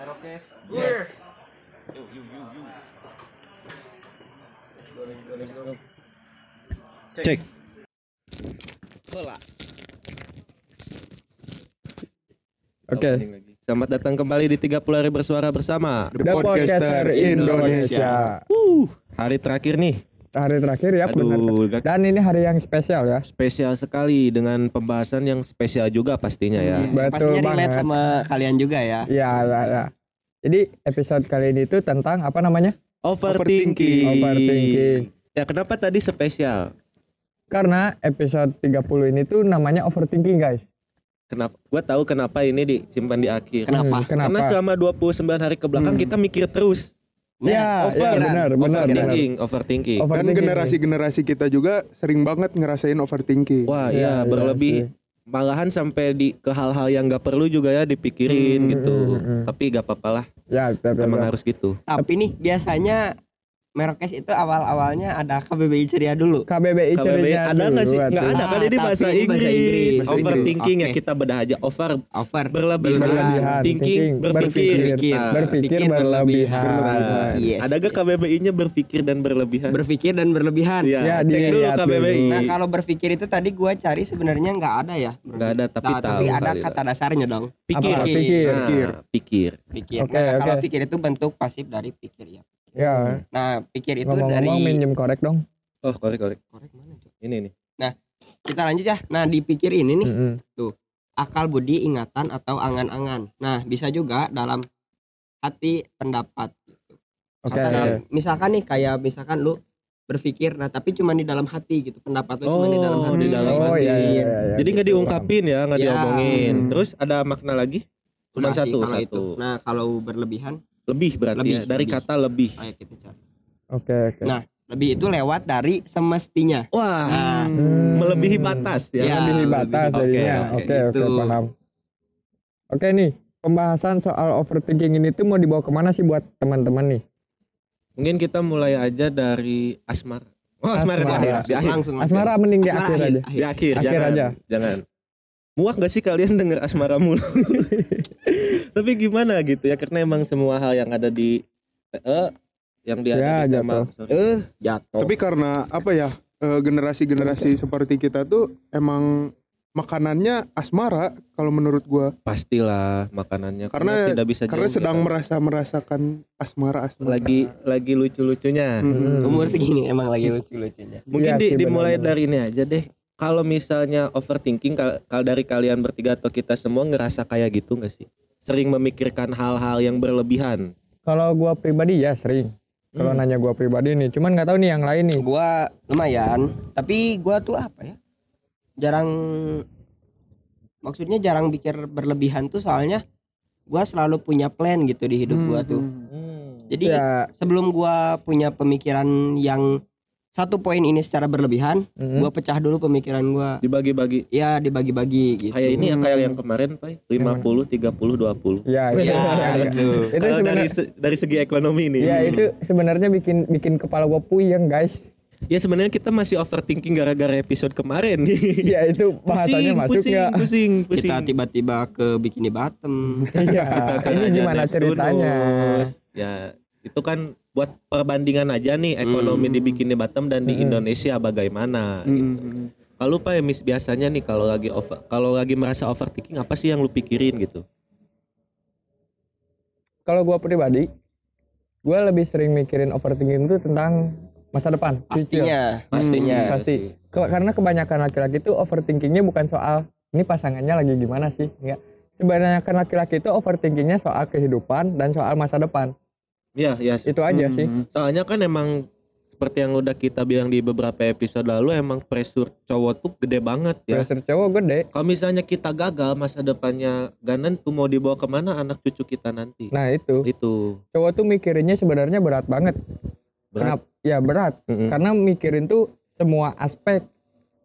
Merokes. Yes. Yuk, yuk, yuk, yuk. Cek. Bola. Oke. Selamat datang kembali di 30 hari bersuara bersama. The Podcaster Indonesia. Uh, hari terakhir nih. Hari terakhir ya benar. Aduh, gak Dan ini hari yang spesial ya. spesial sekali dengan pembahasan yang spesial juga pastinya ya. Betul Pastinya relate banget. sama kalian juga ya. Ya, ya, ya. Jadi episode kali ini itu tentang apa namanya? Overthinking. Overthinking. Ya kenapa tadi spesial? Karena episode 30 ini tuh namanya overthinking, guys. Kenapa? Gua tahu kenapa ini disimpan di akhir. Kenapa? Hmm, kenapa? Karena selama 29 hari ke belakang Hmm. kita mikir terus. Ya, over- ya benar, benar, benar. overthinking, overthinking. Dan Overthinking. generasi-generasi kita juga sering banget ngerasain overthinking. Wah, Iya, ya, iya berlebih sih. malahan sampai di ke hal-hal yang gak perlu juga ya dipikirin Hmm, gitu. hmm, hmm. Tapi gak apa-apa lah, Ya, betul, emang betul. harus gitu. Tapi nih biasanya Merokes itu awal-awalnya ada KBBI ceria dulu. KBBI KBBI ceritanya ada nggak sih? Nggak ada kan ini Ah, bahasa Inggris. Bahasa Inggris. Overthinking ya kita bedah aja. Over Over berlebihan. Berlebihan, Thinking thinking, berpikir. berpikir. Nah, Berpikir Pikir berlebihan. berlebihan. Yes, Ada gak yes. KBBI-nya berpikir dan berlebihan? Berpikir dan berlebihan. Iya, Ya, cek dulu KBBI. Nah kalau berpikir itu tadi gua cari sebenarnya nggak ada ya. Nggak ada tapi Nah, tahu. tapi ada kata dasarnya dong. pikir. Apa? Pikir. Pikir. Nah, Pikir. pikir. Pikir. Oke, nah kalau pikir itu bentuk pasif dari pikir ya. Ya, Nah pikir itu ngomong-ngomong dari minjem korek dong. Oh, korek korek. korek mana Cok? Ini nih. Kita lanjut ya. Nah dipikir ini nih Mm-mm. akal budi ingatan atau angan-angan. Nah bisa juga dalam hati pendapat. gitu. Oke. Kata- Misalkan nih kayak misalkan lu berpikir, nah tapi cuma di dalam hati gitu pendapat lu cuma di dalam Oh, hati. di dalam Oh, hati. iya, iya, iya, iya. Jadi nggak Gitu, diungkapin ya, nggak Ya. diomongin. Hmm. Terus ada makna lagi? Cuma satu, kalau satu. itu. Nah kalau berlebihan Lebih berarti Lebih, ya. Dari lebih. kata lebih. kayak kita cari. paham. Oke, oke. Nah, Lebih itu lewat dari semestinya. Wah, Nah, Hmm. melebihi batas ya. Ya, Melebihi batas Oke, jadinya. oke. Oke, oke, Gitu. paham. Oke nih, pembahasan soal overthinking ini tuh mau dibawa ke mana sih buat teman-teman nih? Mungkin kita mulai aja dari asmara. Oh, asmara, di Asmara. akhir, di akhir. langsung Asmara mending di Asmara akhir aja. Di akhir, Akhir jangan. aja. Jangan. Muak gak sih kalian denger asmara mulu? Tapi gimana gitu ya karena emang semua hal yang ada di eh yang dia Ya, di jatuh. Eh, jatuh. Tapi karena apa ya eh, generasi-generasi seperti kita tuh emang makanannya asmara kalau menurut gua pastilah makanannya Karena- tidak bisa karena jauh sedang kita. merasa merasakan asmara asmara. lagi lagi lucu-lucunya. Mm-mm. umur segini emang lagi lucu-lucunya. Mungkin Iya di- dimulai dari ini aja deh. Kalau misalnya overthinking kal kalau dari kalian bertiga atau kita semua ngerasa kayak gitu nggak sih? Sering memikirkan hal-hal yang berlebihan. Kalau gua pribadi ya sering. Kalau Hmm. nanya gua pribadi nih, cuman nggak tahu nih yang lain nih. Gua lumayan, tapi gua tuh apa ya? Jarang maksudnya jarang pikir berlebihan tuh soalnya gua selalu punya plan gitu di hidup gua tuh. Hmm. Jadi Ya, sebelum gua punya pemikiran yang satu poin ini secara berlebihan, mm, gua pecah dulu pemikiran gua. Dibagi-bagi. Ya dibagi-bagi gitu. Kayak ini ya Hmm. kayak yang kemarin, Pak. 50 30 20. ya, itu, Ya, gitu. itu Kalau dari se- dari segi ekonomi nih. ya itu sebenarnya bikin bikin kepala gua puyeng guys. Ya sebenarnya kita masih overthinking gara-gara episode kemarin. Ya itu bahasanya masuk pusing, nggak? pusing, pusing. Kita tiba-tiba ke Bikini Bottom. Iya, Kita ini gimana ceritanya? Ya, itu kan buat perbandingan aja nih ekonomi Hmm. di Bikini Bottom dan di Hmm. Indonesia bagaimana gitu. Mm-mm. Kalau Pak ya Miss biasanya nih kalau lagi over kalau lagi merasa overthinking apa sih yang lu pikirin gitu? Kalau gua pribadi, gua lebih sering mikirin overthinking itu tentang masa depan. Pastinya, Pastinya Hmm, pasti. sih. Ke- karena kebanyakan laki-laki itu overthinkingnya bukan soal ini pasangannya lagi gimana sih, enggak. Kebanyakan laki-laki itu overthinkingnya soal kehidupan dan soal masa depan. Iya, iya. sih. Itu aja sih. Mm-mm. Soalnya kan emang seperti yang udah kita bilang di beberapa episode lalu emang pressure cowok tuh gede banget ya. Pressure cowok gede. Kalau misalnya kita gagal masa depannya gak nentu mau dibawa ke mana anak cucu kita nanti. Nah itu Itu cowok tuh mikirinnya sebenarnya berat banget. berat. Kenapa? Ya berat. Mm-mm. Karena mikirin tuh semua aspek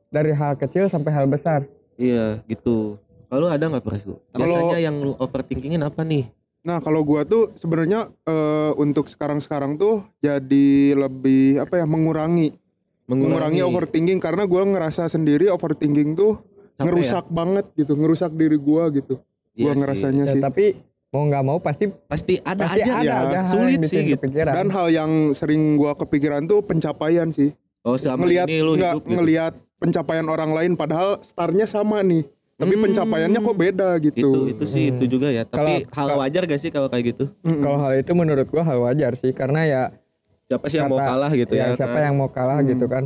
dari hal kecil sampai hal besar. Iya gitu. Lalu ada nggak? Kalau- Biasanya yang lu overthinkingin apa nih? Nah kalau gua tuh sebenarnya eh, untuk sekarang-sekarang tuh jadi lebih apa ya mengurangi mengurangi, overthinking karena gua ngerasa sendiri overthinking tuh Capek ngerusak banget gitu ngerusak diri gua gitu ya? Iya gua sih. ngerasanya Ya, sih tapi mau nggak mau pasti pasti ada pasti aja ada ya. aja hal Sulit sih gitu. kepikiran. Dan hal yang sering gua kepikiran tuh pencapaian sih. oh selama ngelihat ini lu hidup gitu. ngelihat pencapaian orang lain padahal startnya sama nih. Tapi Hmm. pencapaiannya kok beda itu gitu. itu sih Hmm. itu juga ya tapi hal Kalau- wajar gak sih kalau kayak gitu Mm-mm. kalau hal itu menurut gua hal wajar sih karena ya siapa sih yang mau kalah gitu ya, ya siapa kan? yang mau kalah Hmm. gitu kan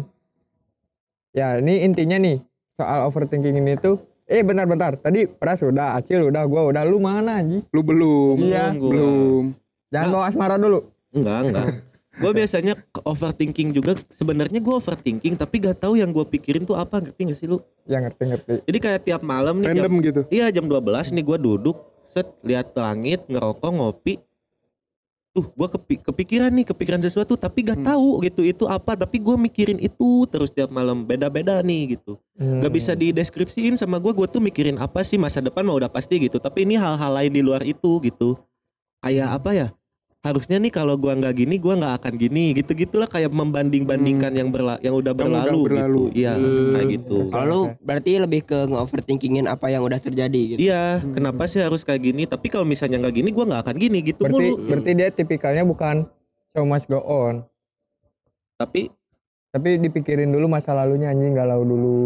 ya ini intinya nih soal overthinking ini tuh eh bentar-bentar tadi Pras udah Acil udah gua udah lu mana Ji Lu belum. Iya. Belum. jangan Nah. bawa asmara dulu enggak enggak gue biasanya ke- overthinking juga sebenarnya gue overthinking tapi gak tahu yang gue pikirin tuh apa ngerti gak sih lu ya ngerti ngerti jadi kayak tiap malam nih jam, Random gitu. iya jam 12 nih gue duduk set lihat langit ngerokok ngopi tuh gue kepi- kepikiran nih kepikiran sesuatu tapi gak Hmm. tahu gitu itu apa tapi gue mikirin itu terus tiap malam beda-beda nih gitu Hmm. Gak bisa dideskripsiin sama gue, gue tuh mikirin apa sih masa depan mah udah pasti gitu. Tapi ini hal-hal lain di luar itu gitu. Kayak apa ya? Harusnya nih kalau gua nggak gini, gua nggak akan gini. Gitu gitulah kayak membanding-bandingkan yang berla yang udah Yang udah berlalu, berlalu. gitu. Iya, Hmm. kayak gitu. Kalau berarti lebih ke nge-overthinkingin apa yang udah terjadi gitu. Iya, Hmm. kenapa sih harus kayak gini? Tapi kalau misalnya nggak gini, gua nggak akan gini gitu berarti mulu. berarti dia tipikalnya bukan show must go on Tapi tapi dipikirin dulu masa lalunya anjing galau dulu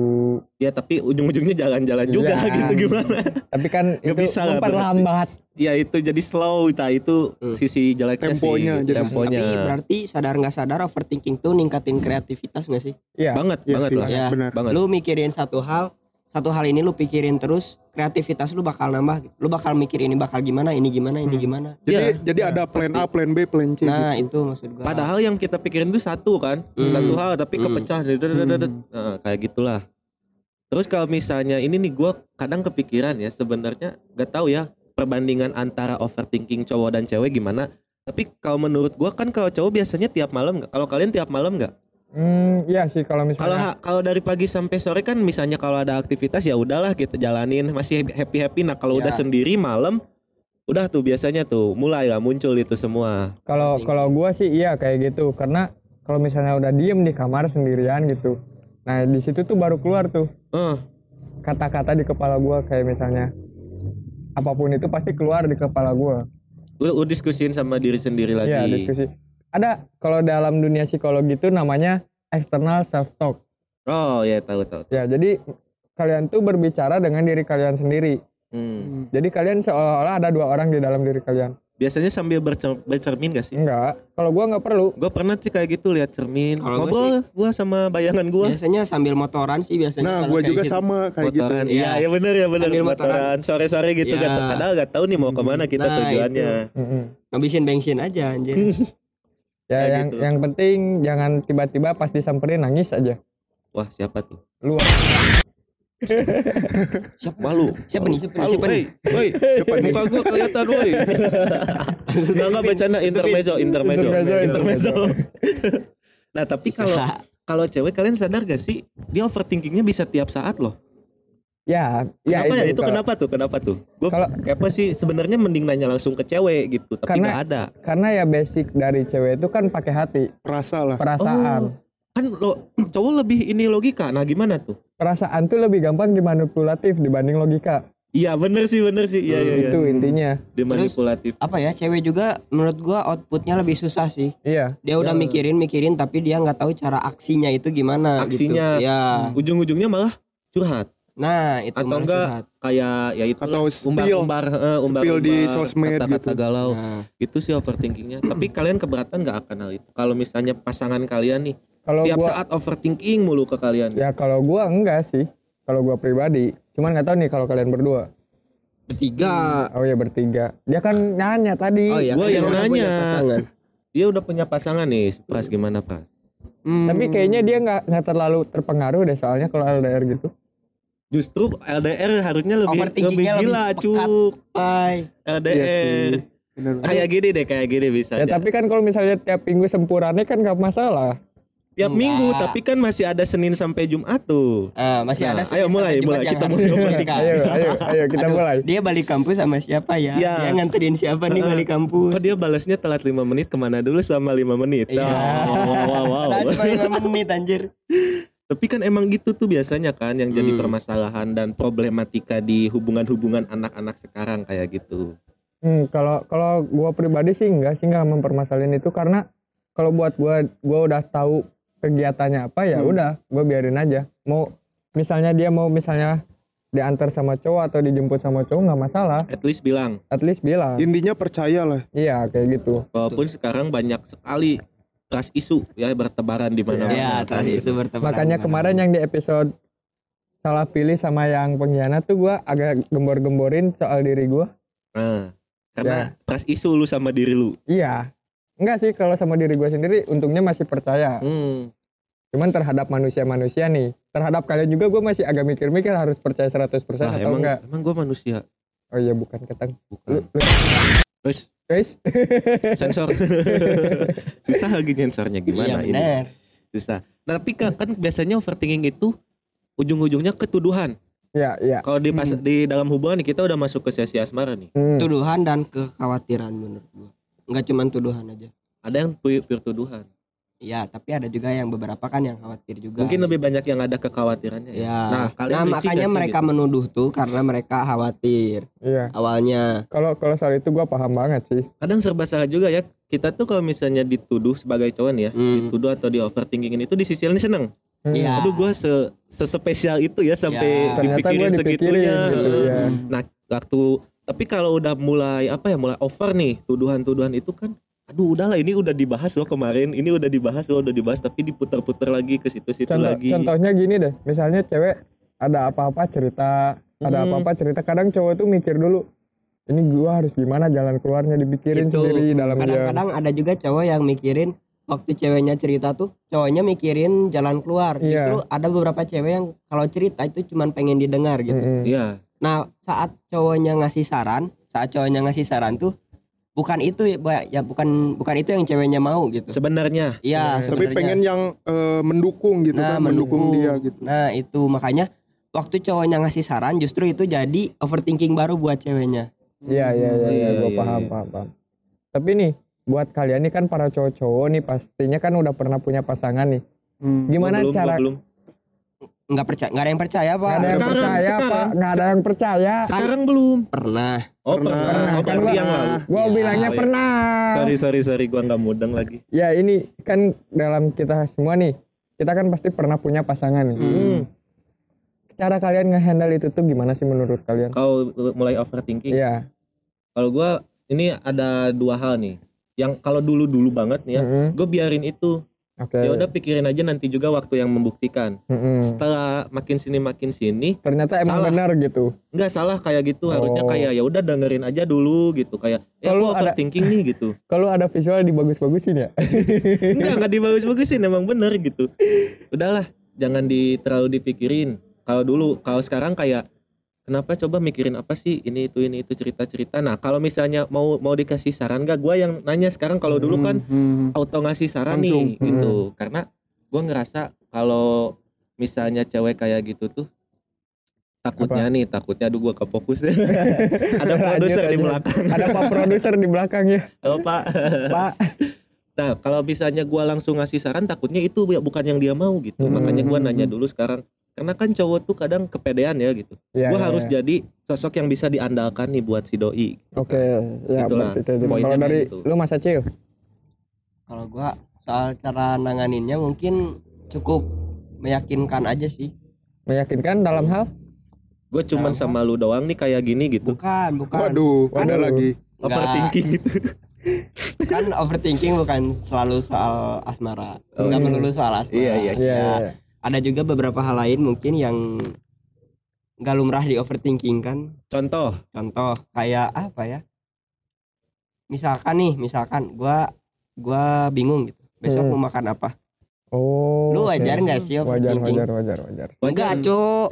ya tapi ujung-ujungnya jalan-jalan juga gitu gimana? tapi kan Nggak itu bisa lah memperlambat ya itu jadi slow, nah itu Hmm. sisi jeleknya Temponya sih. jadi- temponya. Tapi berarti sadar nggak sadar overthinking tuh ningkatin kreativitas nggak sih? Iya. banget, Iya banget sih, lah. Ya. benar. Banget. Lu mikirin satu hal, satu hal ini lu pikirin terus, kreativitas lu bakal nambah. Lu bakal mikir ini bakal gimana, ini gimana, ini Hmm. gimana. Jadi Iya. jadi ada plan A, plan B, plan C Nah, gitu. itu maksud gua. Padahal yang kita pikirin itu satu kan, Hmm. satu hal tapi Hmm. kepecah. Hmm. Nah, kayak gitulah. Terus kalau misalnya ini nih gua kadang kepikiran ya sebenarnya gak tahu ya perbandingan antara overthinking cowok dan cewek gimana. Tapi kalau menurut gua kan kalau cowok biasanya tiap malam nggak? Kalau kalian tiap malam nggak? Hmm, iya sih kalau Kalau misalnya ha- kalau dari pagi sampai sore kan misalnya kalau ada aktivitas ya udahlah kita jalanin masih happy happy. Nah kalau Ya. udah sendiri malam udah tuh biasanya tuh mulai lah muncul itu semua. kalau kalau gua sih iya kayak gitu karena kalau misalnya udah diem di kamar sendirian gitu nah di situ tuh baru keluar tuh Eh, kata-kata di kepala gua kayak misalnya apa pun itu pasti keluar di kepala gua lu, lu diskusin sama diri sendiri lagi. Iya diskusi ada kalau dalam dunia psikologi itu namanya external self talk Oh ya tahu tahu. ya jadi kalian tuh berbicara dengan diri kalian sendiri Hmm. jadi kalian seolah-olah ada dua orang di dalam diri kalian Biasanya sambil bercer- bercermin gak sih? enggak kalau gua nggak perlu Gue pernah sih kayak gitu lihat cermin. Kalau gua Ngobrol gua sama bayangan gua. biasanya sambil motoran sih biasanya. Nah, gua juga gitu. sama kayak gitu. Motoran. Iya, Iya. ya bener ya bener Sambil motoran. motoran. Sore-sore gitu Iya. kan. Kadang gak tahu nih mau ke mana kita Nah, tujuannya. Mm-mm. Ngabisin bensin aja anjir. ya Kayak yang gitu. yang penting jangan tiba-tiba pas disamperin nangis aja Wah siapa tuh? lu Siapa? Malu. Siapa nih? Siapa. Siapa nih? Woi, woi. Siapa nih? Muka gua kelihatan woi. Enggak bercanda intermezzo, intermezzo, Intermezzo, intermezzo. Nah, tapi kalau kalau cewek kalian sadar gak sih dia overthinkingnya bisa tiap saat loh. Ya ya Kenapa ya? Itu kalau- kenapa tuh? Kenapa tuh? Gue Kalau- apa sih sebenarnya mending nanya langsung ke cewek gitu, tapi Karena- nggak ada. karena ya basic dari cewek itu kan pakai hati Rasa lah. perasaan Kan lo cowok lebih ini logika. Nah, gimana tuh? perasaan tuh lebih gampang dimanipulatif dibanding logika Iya, bener sih, bener sih. Iya, iya, iya. itu intinya Dimanipulatif. Apa ya? Cewek juga menurut gua outputnya lebih susah sih. iya Dia udah Ya. mikirin mikirin tapi dia nggak tahu cara aksinya itu gimana Aksinya. gitu. Ya. Ujung-ujungnya malah curhat. Nah, itu Atau enggak, curhat. Kayak ya itu Atau spill. umbar-umbar, eh, umbar-umbar di sosmed kata-kata gitu. galau. Nah, Itu sih overthinkingnya. Tapi kalian keberatan nggak akan hal itu? Kalau misalnya pasangan kalian nih kalau tiap gua saat overthinking mulu ke kalian. ya kalau gua enggak sih kalau gua pribadi cuman nggak tahu nih kalau kalian berdua bertiga. oh ya bertiga dia kan nanya tadi Oh iya, Gua yang nanya. pasangan. Dia udah punya pasangan nih. Pras gimana, Pras? Hmm, tapi kayaknya dia nggak nggak terlalu terpengaruh deh soalnya kalau LDR gitu Justru LDR harusnya lebih lebih lebih gila, pekat. cuk. Iya LDR. sih. Bener. Kayak gini deh, kayak gini bisa ya aja. tapi kan kalau misalnya tiap minggu sempurane kan nggak masalah Tiap Enggak. minggu, tapi kan masih ada Senin sampai Jumat tuh. Ah, masih Nah, ada ayo Senin mulai, sampai Jumat mulai. Kita mulai. ayo ayo ayo kita Aduh, mulai Dia balik kampus sama siapa ya? Iya. Dia nganterin siapa nih balik kampus? Kok dia balasnya telat 5 menit ke mana dulu selama 5 menit? Iya. Oh, wow, wow, wow. Cuma lima menit anjir. Tapi kan emang gitu tuh biasanya kan yang jadi Hmm. permasalahan dan problematika di hubungan-hubungan anak-anak sekarang kayak gitu. Hmm, kalau kalau gua pribadi sih enggak sih enggak mempermasalahin itu karena kalau buat gua gua udah tahu kegiatannya apa ya Hmm. udah gua biarin aja. Mau misalnya dia mau misalnya diantar sama cowok atau dijemput sama cowok nggak masalah. At least bilang. At least bilang. Intinya percaya lah. Iya kayak gitu. Walaupun sekarang banyak sekali trust isu ya bertebaran di mana-mana. Ya, itu gitu. bertebaran. Makanya kemarin mana-mana. yang di episode salah pilih sama yang pengkhianat tuh gua agak gembor-gemborin soal diri gua. Nah, karena Ya. trust isu lu sama diri lu. Iya. Enggak sih kalau sama diri gua sendiri untungnya masih percaya. Hmm. Cuman terhadap manusia-manusia nih, terhadap kalian juga gue masih agak mikir-mikir harus percaya 100% Lah, atau emang enggak. emang gua manusia. Oh iya bukan ketang. Bukan. Lu- lu- Terus Guys, sensor. Susah lagi sensornya Iya gimana ini? benar. Susah. Nah, tapi kan, kan biasanya overthinking itu ujung-ujungnya ketuduhan. ya ya. Kalau di pas di dalam hubungan nih, kita udah masuk ke sesi asmara nih. Hmm. Tuduhan dan kekhawatiran menurut gua. Enggak cuman tuduhan aja. Ada yang pure, pure tuduhan. Iya, tapi ada juga yang beberapa kan yang khawatir juga. Mungkin lebih banyak yang ada kekhawatirannya. ya. Ya. Nah, kalian Nah, makanya mereka gitu? menuduh tuh karena mereka khawatir Iya. awalnya. Kalau kalau soal itu gue paham banget sih. kadang serba salah juga ya. Kita tuh kalau misalnya dituduh sebagai cowok nih ya, Hmm. dituduh atau di overthinkingin itu di sisi lain seneng. Hmm. Iya. Aduh gua se sespesial itu ya sampai Ya. Ternyata gue dipikirin dipikirin segitunya. gitu ya. Nah, waktu tapi kalau udah mulai apa ya mulai over nih tuduhan-tuduhan itu kan aduh udahlah ini udah dibahas loh kemarin ini udah dibahas loh udah dibahas tapi diputar-putar lagi ke situ-situ Contoh, lagi contohnya gini deh, misalnya cewek ada apa-apa cerita, ada Hmm. apa-apa cerita. Kadang cowok tuh mikir dulu, ini gua harus gimana jalan keluarnya dipikirin Itu sendiri dalam kadang-kadang ada juga cowok yang mikirin waktu ceweknya cerita tuh cowoknya mikirin jalan keluar. Iya. Justru ada beberapa cewek yang kalau cerita itu cuman pengen didengar gitu. Iya Nah, saat cowoknya ngasih saran, saat cowoknya ngasih saran tuh bukan itu ya, ya bukan bukan itu yang ceweknya mau gitu. sebenarnya Iya, Tapi sebenarnya. pengen yang eh, mendukung gitu nah, kan, mendukung dia gitu. Nah, itu makanya waktu cowoknya ngasih saran justru itu jadi overthinking baru buat ceweknya. Iya iya iya, Iya, iya gue iya, paham, iya. paham paham. Tapi nih buat kalian nih kan para cowok-cowok nih pastinya kan udah pernah punya pasangan nih. Hmm. Gimana belum, cara belum Nggak percaya, nggak ada yang percaya, Pak. nggak ada yang Sekarang, percaya sekarang. pak, nggak ada yang percaya. sekarang belum Pernah. Oh Pernah. pernah, oh Kan berarti gua- yang lalu Gue Ya, bilangnya iya. pernah. sorry sorry sorry gua nggak mudeng lagi Ya ini kan dalam kita semua nih, kita kan pasti pernah punya pasangan nih. Hmm. Cara kalian ngehandle itu tuh gimana sih menurut kalian? kalau mulai overthinking Iya. kalau gua ini ada dua hal nih yang kalau dulu dulu banget nih ya Mm-mm. gue biarin itu Oke. ya udah pikirin aja nanti juga waktu yang membuktikan Mm-mm. setelah makin sini makin sini Ternyata emang Salah. benar gitu. nggak salah kayak gitu harusnya Oh. kayak ya udah dengerin aja dulu gitu kayak ya Kalau ada- overthinking nih gitu Kalau ada visual dibagus-bagusin ya. enggak enggak dibagus-bagusin emang bener gitu udahlah jangan di terlalu dipikirin kalau dulu kalau sekarang kayak kenapa coba mikirin apa sih ini itu ini itu cerita cerita nah kalau misalnya mau mau dikasih saran gak gue yang nanya sekarang. Kalau dulu kan Hmm. auto ngasih saran Langsung. nih gitu. Karena gue ngerasa kalau misalnya cewek kayak gitu tuh takutnya nih takutnya aduh gue kefokus. Ada produser di belakang. Ada pak produser di belakang ya, oh pak. Pak. nah kalau misalnya gue langsung ngasih saran takutnya itu ya bukan yang dia mau gitu. Hmm. makanya gue nanya dulu sekarang karena kan cowok tuh kadang kepedean ya gitu Ya, gue ya, harus ya. jadi sosok yang bisa diandalkan nih buat si doi gitu Oke, kan. ya Itulah, gitu. poinnya Kalau dari gitu. lu Mas Acil, Kalau gua soal cara nanganinnya mungkin cukup meyakinkan aja sih. meyakinkan dalam hal gue cuman Sama. sama lu doang nih kayak gini gitu Bukan, bukan. Waduh, ada Waduh. lagi. Nggak, overthinking gitu kan overthinking bukan selalu soal asmara. Oh, Enggak iya. melulu soal asmara. Iya, iya, Iya, Ya, iya. Ada juga beberapa hal lain mungkin yang nggak lumrah di overthinking kan. contoh Contoh kayak apa ya? Misalkan nih, misalkan gua gua bingung gitu. Besok Hmm. mau makan apa? Oh. Lu wajar nggak sih Wajar, overthinking? wajar, wajar, wajar. Enggak, Cuk.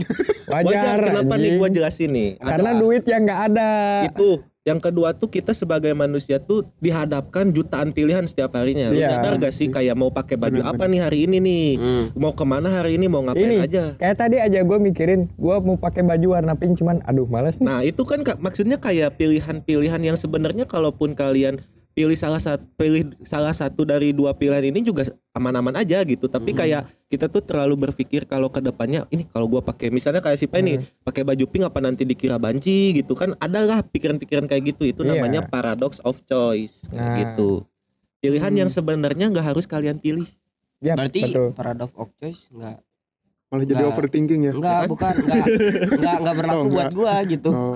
Wajar. Wajar, kenapa nih anjing. gua jelasin nih Karena Ada- duit yang nggak ada. itu yang kedua tuh kita sebagai manusia tuh dihadapkan jutaan pilihan setiap harinya lu Iya. nyadar gak sih kayak mau pakai baju Benar, apa nih hari ini nih Hmm. mau ke mana hari ini mau ngapain Ini. aja Kayak tadi aja gue mikirin, gue mau pakai baju warna pink cuman, aduh males nih. nah itu kan Kak, maksudnya kayak pilihan-pilihan yang sebenarnya kalaupun kalian pilih salah satu pilih salah satu dari dua pilihan ini juga aman-aman aja gitu tapi Mhm. kayak kita tuh terlalu berpikir kalau ke depannya ini kalau gua pakai misalnya kayak si Pai nih pakai baju pink apa nanti dikira banci gitu kan adalah pikiran-pikiran kayak gitu itu Iya. namanya paradox of choice kayak Nah. gitu pilihan Hmm. yang sebenarnya nggak harus kalian pilih Ya, Berarti betul. paradox of choice enggak Malah jadi Nggak. overthinking ya. enggak bukan enggak enggak enggak berlaku Oh, buat enggak. gua gitu. Oh.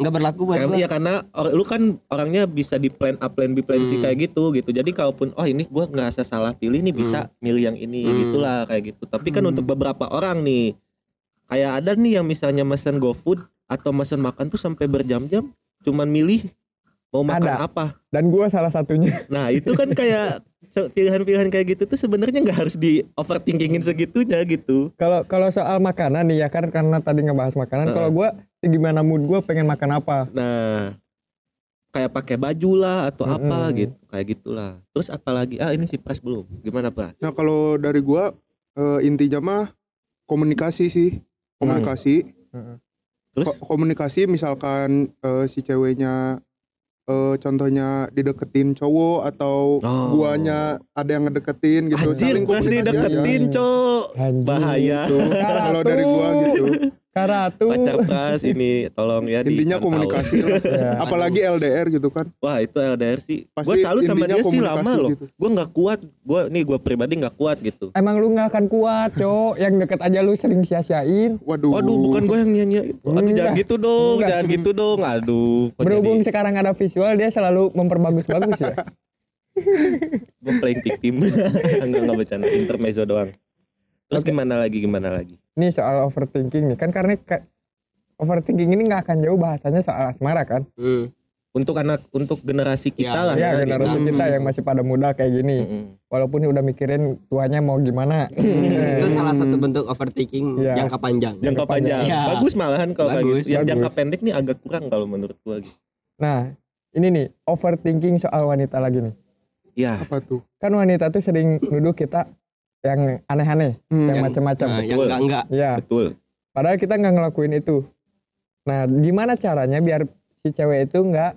Enggak berlaku buat Karena, gua. ya karena or- lu kan orangnya bisa di plan A plan B plan C Hmm. kayak gitu gitu. Jadi kalaupun oh ini gua ngerasa salah pilih nih bisa milih yang ini Hmm. gitulah kayak gitu. Tapi kan Hmm. untuk beberapa orang nih kayak ada nih yang misalnya mesen GoFood atau mesen makan tuh sampai berjam-jam cuman milih mau makan Ada. apa. Dan gua salah satunya. Nah, itu kan kayak pilihan-pilihan kayak gitu tuh sebenarnya nggak harus di overthinkingin segitunya gitu. Kalau kalau soal makanan nih ya kan karena tadi ngebahas makanan, Heeh. kalau gua gimana mood gua pengen makan apa? Nah, kayak pakai baju lah atau apa Mm-mm. gitu, kayak gitulah. Terus apalagi? Ah, ini si Pras belum. Gimana, Pras? Nah kalau dari gua eh, intinya mah komunikasi sih, komunikasi. Heeh. Terus Ko- komunikasi misalkan eh, si ceweknya eh, contohnya dideketin cowok atau Oh. guanya ada yang ngedeketin gitu Anjir, saling komunikasi dideketin, Cok. Anjing. Bahaya. Tuh, kalau dari gua gitu Karatu. Pacar Pras ini tolong ya intinya komunikasi lah. Ya. apalagi LDR gitu kan Wah, itu LDR sih. Pasti Gue selalu sama intinya dia sih lama loh. gitu. Gue nggak kuat. Gue nih gue pribadi nggak kuat gitu. Emang lu nggak akan kuat, cok. Yang deket aja lu sering sia-siain. waduh Waduh, bukan gue yang nyanyi. Aduh, Enggak. jangan gitu dong, Enggak. jangan gitu dong. Aduh, Berhubung jadi sekarang ada visual, dia selalu memperbagus-bagus ya. gue playing victim. enggak enggak bercanda, intermezzo doang. Terus Oke. gimana lagi gimana lagi? Ini soal overthinking nih kan karena kayak overthinking ini nggak akan jauh bahasanya soal asmara kan? Hmm. Untuk anak untuk generasi kita Ya, lah Ya, ya. generasi gitu. kita yang masih pada muda kayak gini. Mm-mm. Walaupun udah mikirin tuanya mau gimana. Itu salah satu bentuk overthinking Iya. jangka panjang. Jangka panjang. Ya. Bagus malahan kalau kayak Bagus, gitu. Yang jangka pendek nih agak kurang kalau menurut gua gitu. Nah, ini nih overthinking soal wanita lagi nih. Ya, apa tuh Kan wanita tuh sering nuduh kita yang aneh-aneh, Hmm, yang Yang- macam-macam. Nah, yang betul. enggak enggak. Ya, betul. padahal kita nggak ngelakuin itu. Nah, gimana caranya biar si cewek itu nggak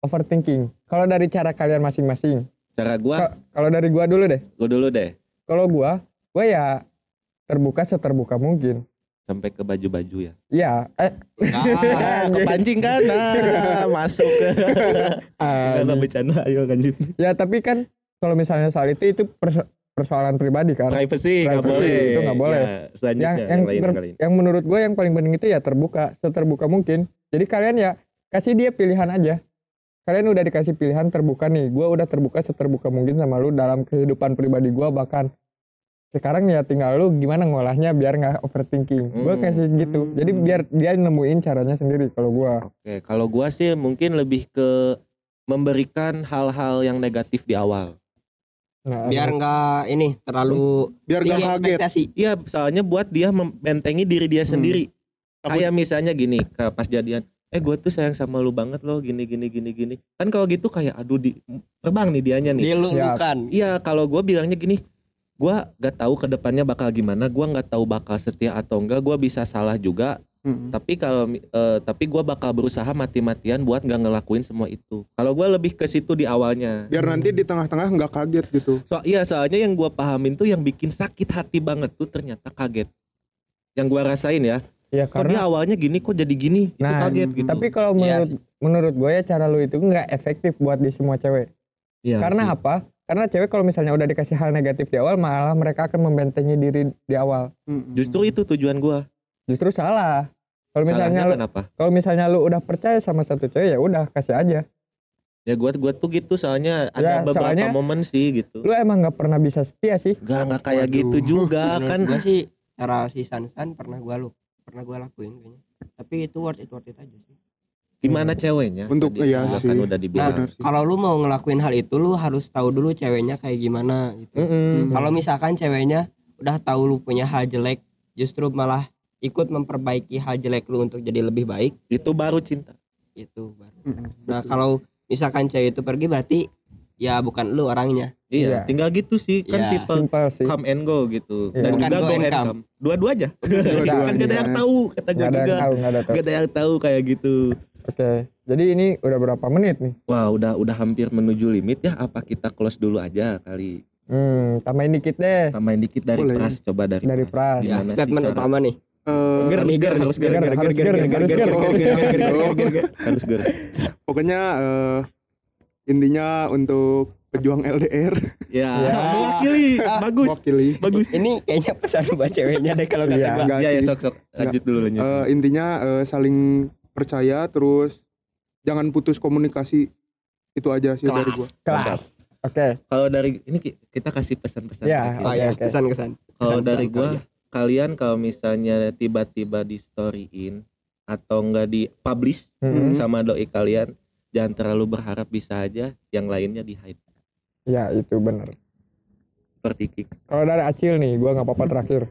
overthinking? Kalau dari cara kalian masing-masing. Cara gua, Ka- Kalau dari gua dulu deh. gua dulu deh Kalau gua, gua ya terbuka seterbuka mungkin. sampai ke baju-baju ya. Iya, eh Ah, kepancing kan? Nah, masuk ke Enggak bercanda, ayo lanjut. ya tapi kan kalau misalnya soal itu itu perso- persoalan pribadi kan. Privacy nggak boleh. itu nggak boleh. Ya, selanjutnya yang yang, yang, lain ter- yang lain. yang menurut gue yang paling penting itu ya terbuka seterbuka mungkin jadi kalian ya kasih dia pilihan aja kalian udah dikasih pilihan terbuka nih gue udah terbuka seterbuka mungkin sama lu dalam kehidupan pribadi gue bahkan sekarang ya tinggal lu gimana ngolahnya biar nggak overthinking gue Hmm. kasih gitu jadi biar dia nemuin caranya sendiri kalau gue Oke, kalau gua sih mungkin lebih ke memberikan hal-hal yang negatif di awal. Nah, biar enggak ini terlalu biar gak tinggi kaget. Iya, soalnya buat dia membentengi diri dia sendiri. Takut- Kayak misalnya gini, ke pas jadian, eh gue tuh sayang sama lu banget loh, gini gini gini gini. Kan kalau gitu kayak aduh di terbang nih dianya nih. Dilulukan. Iya, kalau gue bilangnya gini, gue gak tahu ke depannya bakal gimana, gue nggak tahu bakal setia atau enggak, gue bisa salah juga. Hmm. Tapi kalau eh, tapi gue bakal berusaha mati-matian buat nggak ngelakuin semua itu. Kalau gue lebih ke situ di awalnya. biar nanti di tengah-tengah nggak kaget gitu So, iya soalnya yang gue pahamin tuh yang bikin sakit hati banget tuh ternyata kaget. Yang gue rasain ya, ya kok dia karena awalnya gini kok jadi gini, itu Nah, kaget gitu. tapi kalau Iya menurut menurut gue ya cara lu itu nggak efektif buat di semua cewek Iya karena sih. apa karena cewek kalau misalnya udah dikasih hal negatif di awal malah mereka akan membentengi diri di awal justru itu tujuan gue. Justru salah kalau misalnya lu kenapa? kalau misalnya lu udah percaya sama satu cewek ya udah kasih aja Ya gue gua tuh gitu soalnya ada Ya, beberapa soalnya- momen sih gitu. lu emang nggak pernah bisa setia sih Gak nggak kayak Waduh. gitu juga kan. gua sih cara si Sansan pernah gua lu pernah gua lakuin kayaknya. Tapi itu worth it worth it aja sih. Gimana ceweknya? Untuk- Tadi iya gua sih. kan udah Nah, dibilang. Sih. kalau lu mau ngelakuin hal itu lu harus tahu dulu ceweknya kayak gimana gitu. Mm-mm. Kalau misalkan ceweknya udah tahu lu punya hal jelek, justru malah ikut memperbaiki hal jelek lu untuk jadi lebih baik, Itu baru cinta. itu baru. Hmm. Nah, Betul. kalau misalkan cewek itu pergi berarti ya bukan lu orangnya. Iya, Iya. tinggal gitu sih kan Iya. people simpel sih come and go gitu. Iya. Dan Bukan juga go go and come. come. Dua-dua aja. Dua-duanya. kan gak ada yang tahu kata gue juga. yang tahu nggak ada yang tahu Gak ada yang tahu kayak gitu. Oke. Jadi ini udah berapa menit nih? Wah, udah udah hampir menuju limit ya. Apa kita close dulu aja kali? Hmm, tambahin dikit deh Tambahin dikit dari Boleh. Pras, coba dari dari Pras. Ya, Gimana sih statement cara- utama nih. Eh, Ger nih, ger, harus ger, ger, ger, harus ger, harus ger. Harus ger. pokoknya eh, intinya untuk pejuang LDR Ya, Ya. mewakili. Bagus. mewakili Bagus. Ini kayaknya pesan buat ceweknya deh kalau kata Iya. gua. Enggak Ya, ya sok sok. Lanjut dulu lanjut. Eh, intinya eh, saling percaya terus jangan putus komunikasi itu aja sih dari gua Kelas. Oke. Kalau dari ini ki- kita kasih pesan-pesan. Ya. Oh ya, Oke, oke. kesan-kesan. Kalau dari gua. Kalian kalau misalnya tiba-tiba di storyin atau enggak di publish Mm-mm. sama doi kalian, jangan terlalu berharap bisa aja yang lainnya di hide. Ya itu bener. Seperti Kik. Kalau dari Acil nih, gua nggak apa-apa terakhir.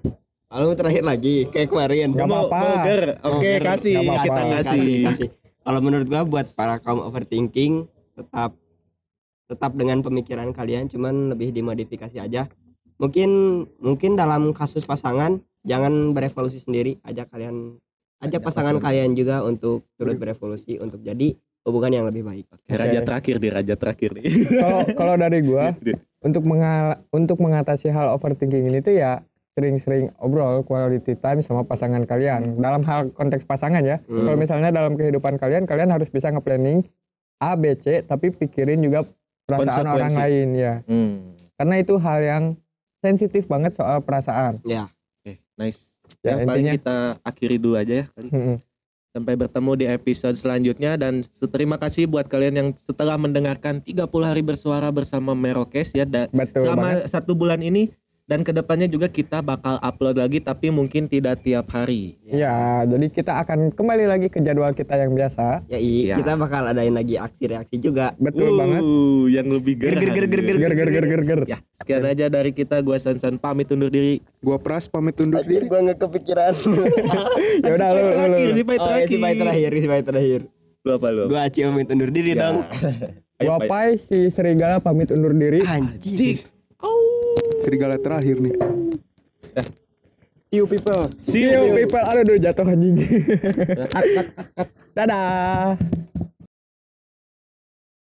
Kalau terakhir lagi kayak kemarin. Nggak Mau- ger. Oke, ger. kasih. Nggak apa-apa. Kita kasih. Kalau menurut gua buat para kaum overthinking tetap tetap dengan pemikiran kalian cuman lebih dimodifikasi aja. Mungkin mungkin dalam kasus pasangan jangan berevolusi sendiri, ajak kalian ajak Ajak pasangan kalian juga untuk turut berevolusi untuk jadi hubungan yang lebih baik. Oke, Raja terakhir di raja terakhir nih. Kalau kalau dari gua untuk mengal untuk mengatasi hal overthinking ini tuh ya sering-sering obrol quality time sama pasangan kalian. Dalam hal konteks pasangan ya Hmm. kalau misalnya dalam kehidupan kalian kalian harus bisa nge-planning A B C tapi pikirin juga perasaan orang lain ya. Hmm. karena itu hal yang sensitif banget soal perasaan. Ya, Oke, nice. Ya, Ya, paling intinya- kita akhiri dulu aja ya kali. Sampai bertemu di episode selanjutnya dan terima kasih buat kalian yang setelah mendengarkan 30 hari bersuara bersama Merokes ya da- betul selama banget. satu bulan ini dan ke depannya juga kita bakal upload lagi tapi mungkin tidak tiap hari. ya jadi kita akan kembali lagi ke jadwal kita yang biasa ya i, Ya. kita bakal adain lagi aksi reaksi juga. betul banget Uh, yang lebih Ger, ger, ger, ger, ger. ger ger ger ger ger Ya, sekian aja dari kita gua Sansan pamit undur diri. gua Pras pamit undur diri gua nggak kepikiran. ya udah lu lu, si Pai oh, terakhir. si Pai terakhir, si Pai terakhir. Lu apa lu? Gua Acil pamit undur diri Ya. dong. Gua Pai. Si serigala pamit undur diri Anjing. Cik. Serigala terakhir nih. See you people. See you people. Aduh aduh, jatuh anjing. Dadah